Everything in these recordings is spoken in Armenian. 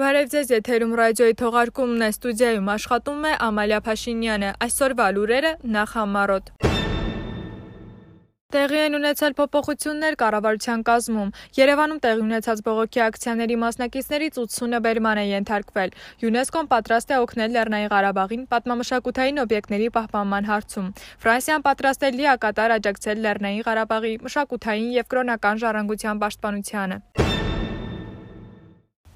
Բարև ձեզ, եթերում ռադիոյի թողարկումն է, ստուդիայում աշխատում է Ամալիա Փաշինյանը։ Այսօրվա լուրերը նախ համարոտ։ Տեղի են ունեցել փոփոխություններ կառավարության կազմում։ Երևանում տեղի ունեցած բողոքի ակցիաների մասնակիցներից 80-ը բերման է ենթարկվել։ ՅՈՒՆԵՍԿՕ-ն պատրաստ է օգնել Լեռնային Ղարաբաղին պատմամշակութային օբյեկտների պահպանման հարցում։ Ֆրանսիան պատրաստ է լիակատար աջակցել Լեռնային Ղարաբաղի մշակութային եւ կրոնական ժառանգության պաշտպանությանը։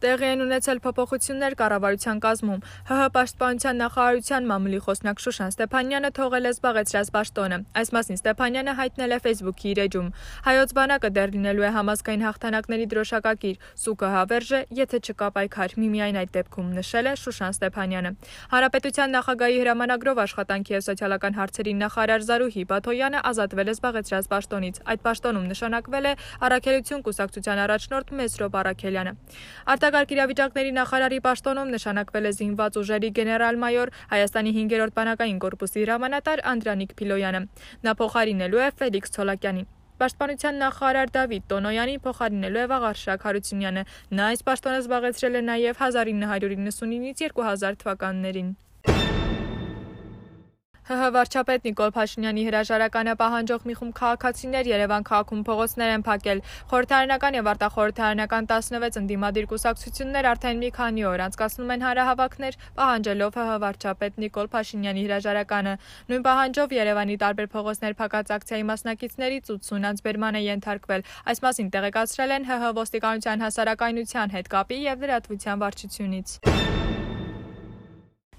Տեղի են ունեցել փոփոխություններ կառավարության կազմում։ ՀՀ պաշտպանության նախարարության մամուլի խոսնակ Շուշան Ստեփանյանը թողել է զբաղեցրած պաշտոնը։ Այս մասին Ստեփանյանը հայտնել է Facebook-ի իր էջում։ Հայոց բանակը դեռ լինելու է համազգային հաղթանակների դրոշակակիր։ Սուկը հավերժ է, եթե չկա պայքար։ Միմիայն այդ դեպքում նշել է Շուշան Ստեփանյանը։ Հանրապետության նախագահի հրամանագրով աշխատանքի եւ սոցիալական հարցերի նախարար Զարուհի Բաթոյանը ազատվել է զբաղեցրած պաշտոնից։ Այդ պաշտոնում նշանակվել է Առաքելություն կուսակցության առաջնորդ Մեսրոբ Արաքելյանը։ Արտակ Արտակարգ իրավիճակների նախարարի պաշտոնում նշանակվել է զինված ուժերի գեներալ-մայոր Հայաստանի 5-րդ բանակային կորպուսի հրամանատար Անդրանիկ Փիլոյանը։ Նա փոխարինելու է Ֆելիքս Ցոլակյանին։ Պաշտպանության նախարար Դավիթ Տոնոյանին փոխարինելու է Վաղարշակ Հարությունյանը։ Նա այս պաշտոնը զբաղեցրել է նաև 1999-ից 2000 թվականներին։ ՀՀ վարչապետ Նիկոլ Փաշինյանի հրաժարականը պահանջող մի խումբ քաղաքացիներ Երևան քաղաքում փողոցներ են փակել։ Խորհրդարանական եւ արտախորհրդարանական 16 ընդդիմադիր կուսակցություններ արդեն մի քանի օր անցկացնում են հանրահավաքներ, պահանջելով ՀՀ վարչապետ Նիկոլ Փաշինյանի հրաժարականը։ Նույն պահանջով Երևանի տարբեր փողոցներ փակած ակցիայի մասնակիցներից 80 անց բերման է ենթարկվել։ Այս մասին տեղեկացրել են ՀՀ ոստիկանության հասարակայնության հետ կապի եւ լրատվության վարչությունից։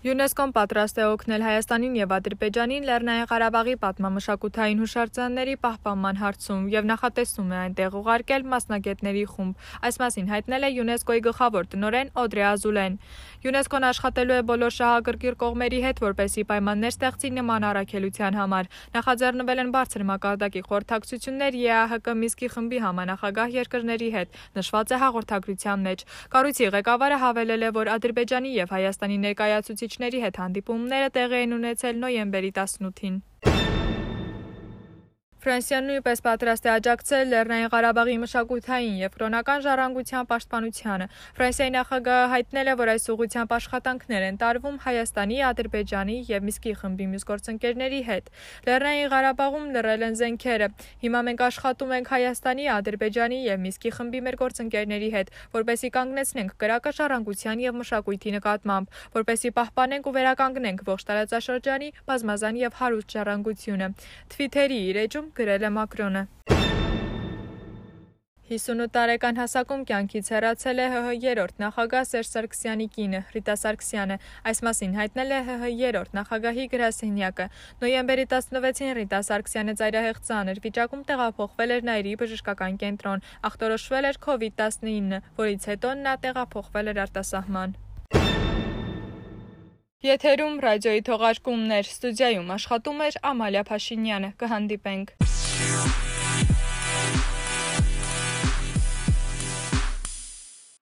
ՅՈՒՆԵՍԿՕ-ն պատրաստ է օգնել Հայաստանին եւ Ադրբեջանին Լեռնային Ղարաբաղի պատմամշակութային հուշարձանների պահպանման հարցում եւ նախատեսում է այնտեղ ուղարկել մասնագետների խումբ։ Այս մասին հայտնել է ՅՈՒՆԵՍԿՕ-ի գլխավոր տնօրեն Օդրե Ազուլեն։ ՅՈՒՆԵՍԿՕ-ն աշխատելու է բոլոր շահագրգիռ կողմերի հետ, որպեսզի պայմաններ ստեղծի նման առաքելության համար։ Նախաձեռնվել են բարձր մակարդակի խորհրդակցություններ ԵԱՀԿ Միսկի խմբի համանախագահ երկրների հետ, նշված է հաղորդագրության մեջ։ Կառույցի ղեկավարը հավելել է, որ Ադրբեջանի եւ Հայաստանի ներկայացուցիչ բնակիչների հետ հանդիպումները տեղի են ունեցել նոյեմբերի 18-ին։ Ֆրանսիան նույնպես պատրաստ է աջակցել Լեռնային Ղարաբաղի մշակութային եւ կրոնական ժառանգության պաշտպանությանը։ Ֆրանսիայի նախագահը հայտնել է, որ այս ուղղությամբ աշխատանքներ են տարվում Հայաստանի, Ադրբեջանի եւ Միսկի խմբի մյուս գործընկերների հետ։ Լեռնային Ղարաբաղում լռել են զենքերը։ Հիմա մենք աշխատում ենք Հայաստանի, Ադրբեջանի եւ Միսկի խմբի մեր գործընկերների հետ, որպեսզի կանգնեցնենք կրակը ժառանգության եւ մշակույթի նկատմամբ, որպեսզի պահպանենք ու վերականգնենք ողջ տարածաշրջանի բազմազան եւ հարուստ ժառանգությունը։ Թվիթերի իր էջում գրել է Մակրոնը։ 58 տարեկան հասակում կյանքից հեռացել է ՀՀ երրորդ նախագահ Սերժ Սարգսյանի կինը Ռիտա Սարգսյանը։ Այս մասին հայտնել է ՀՀ երրորդ նախագահի գրասենյակը։ Նոյեմբերի 16-ին Ռիտա Սարգսյանը ծայրահեղ ծանր վիճակում տեղափոխվել էր Նայրի բժշկական կենտրոն։ Ախտորոշվել էր COVID-19, որից հետո նա տեղափոխվել էր արտասահման։ Եթերում ռադիոյի թողարկումներ ստուդիայում աշխատում էր Ամալիա Փաշինյանը։ Կհանդիպենք։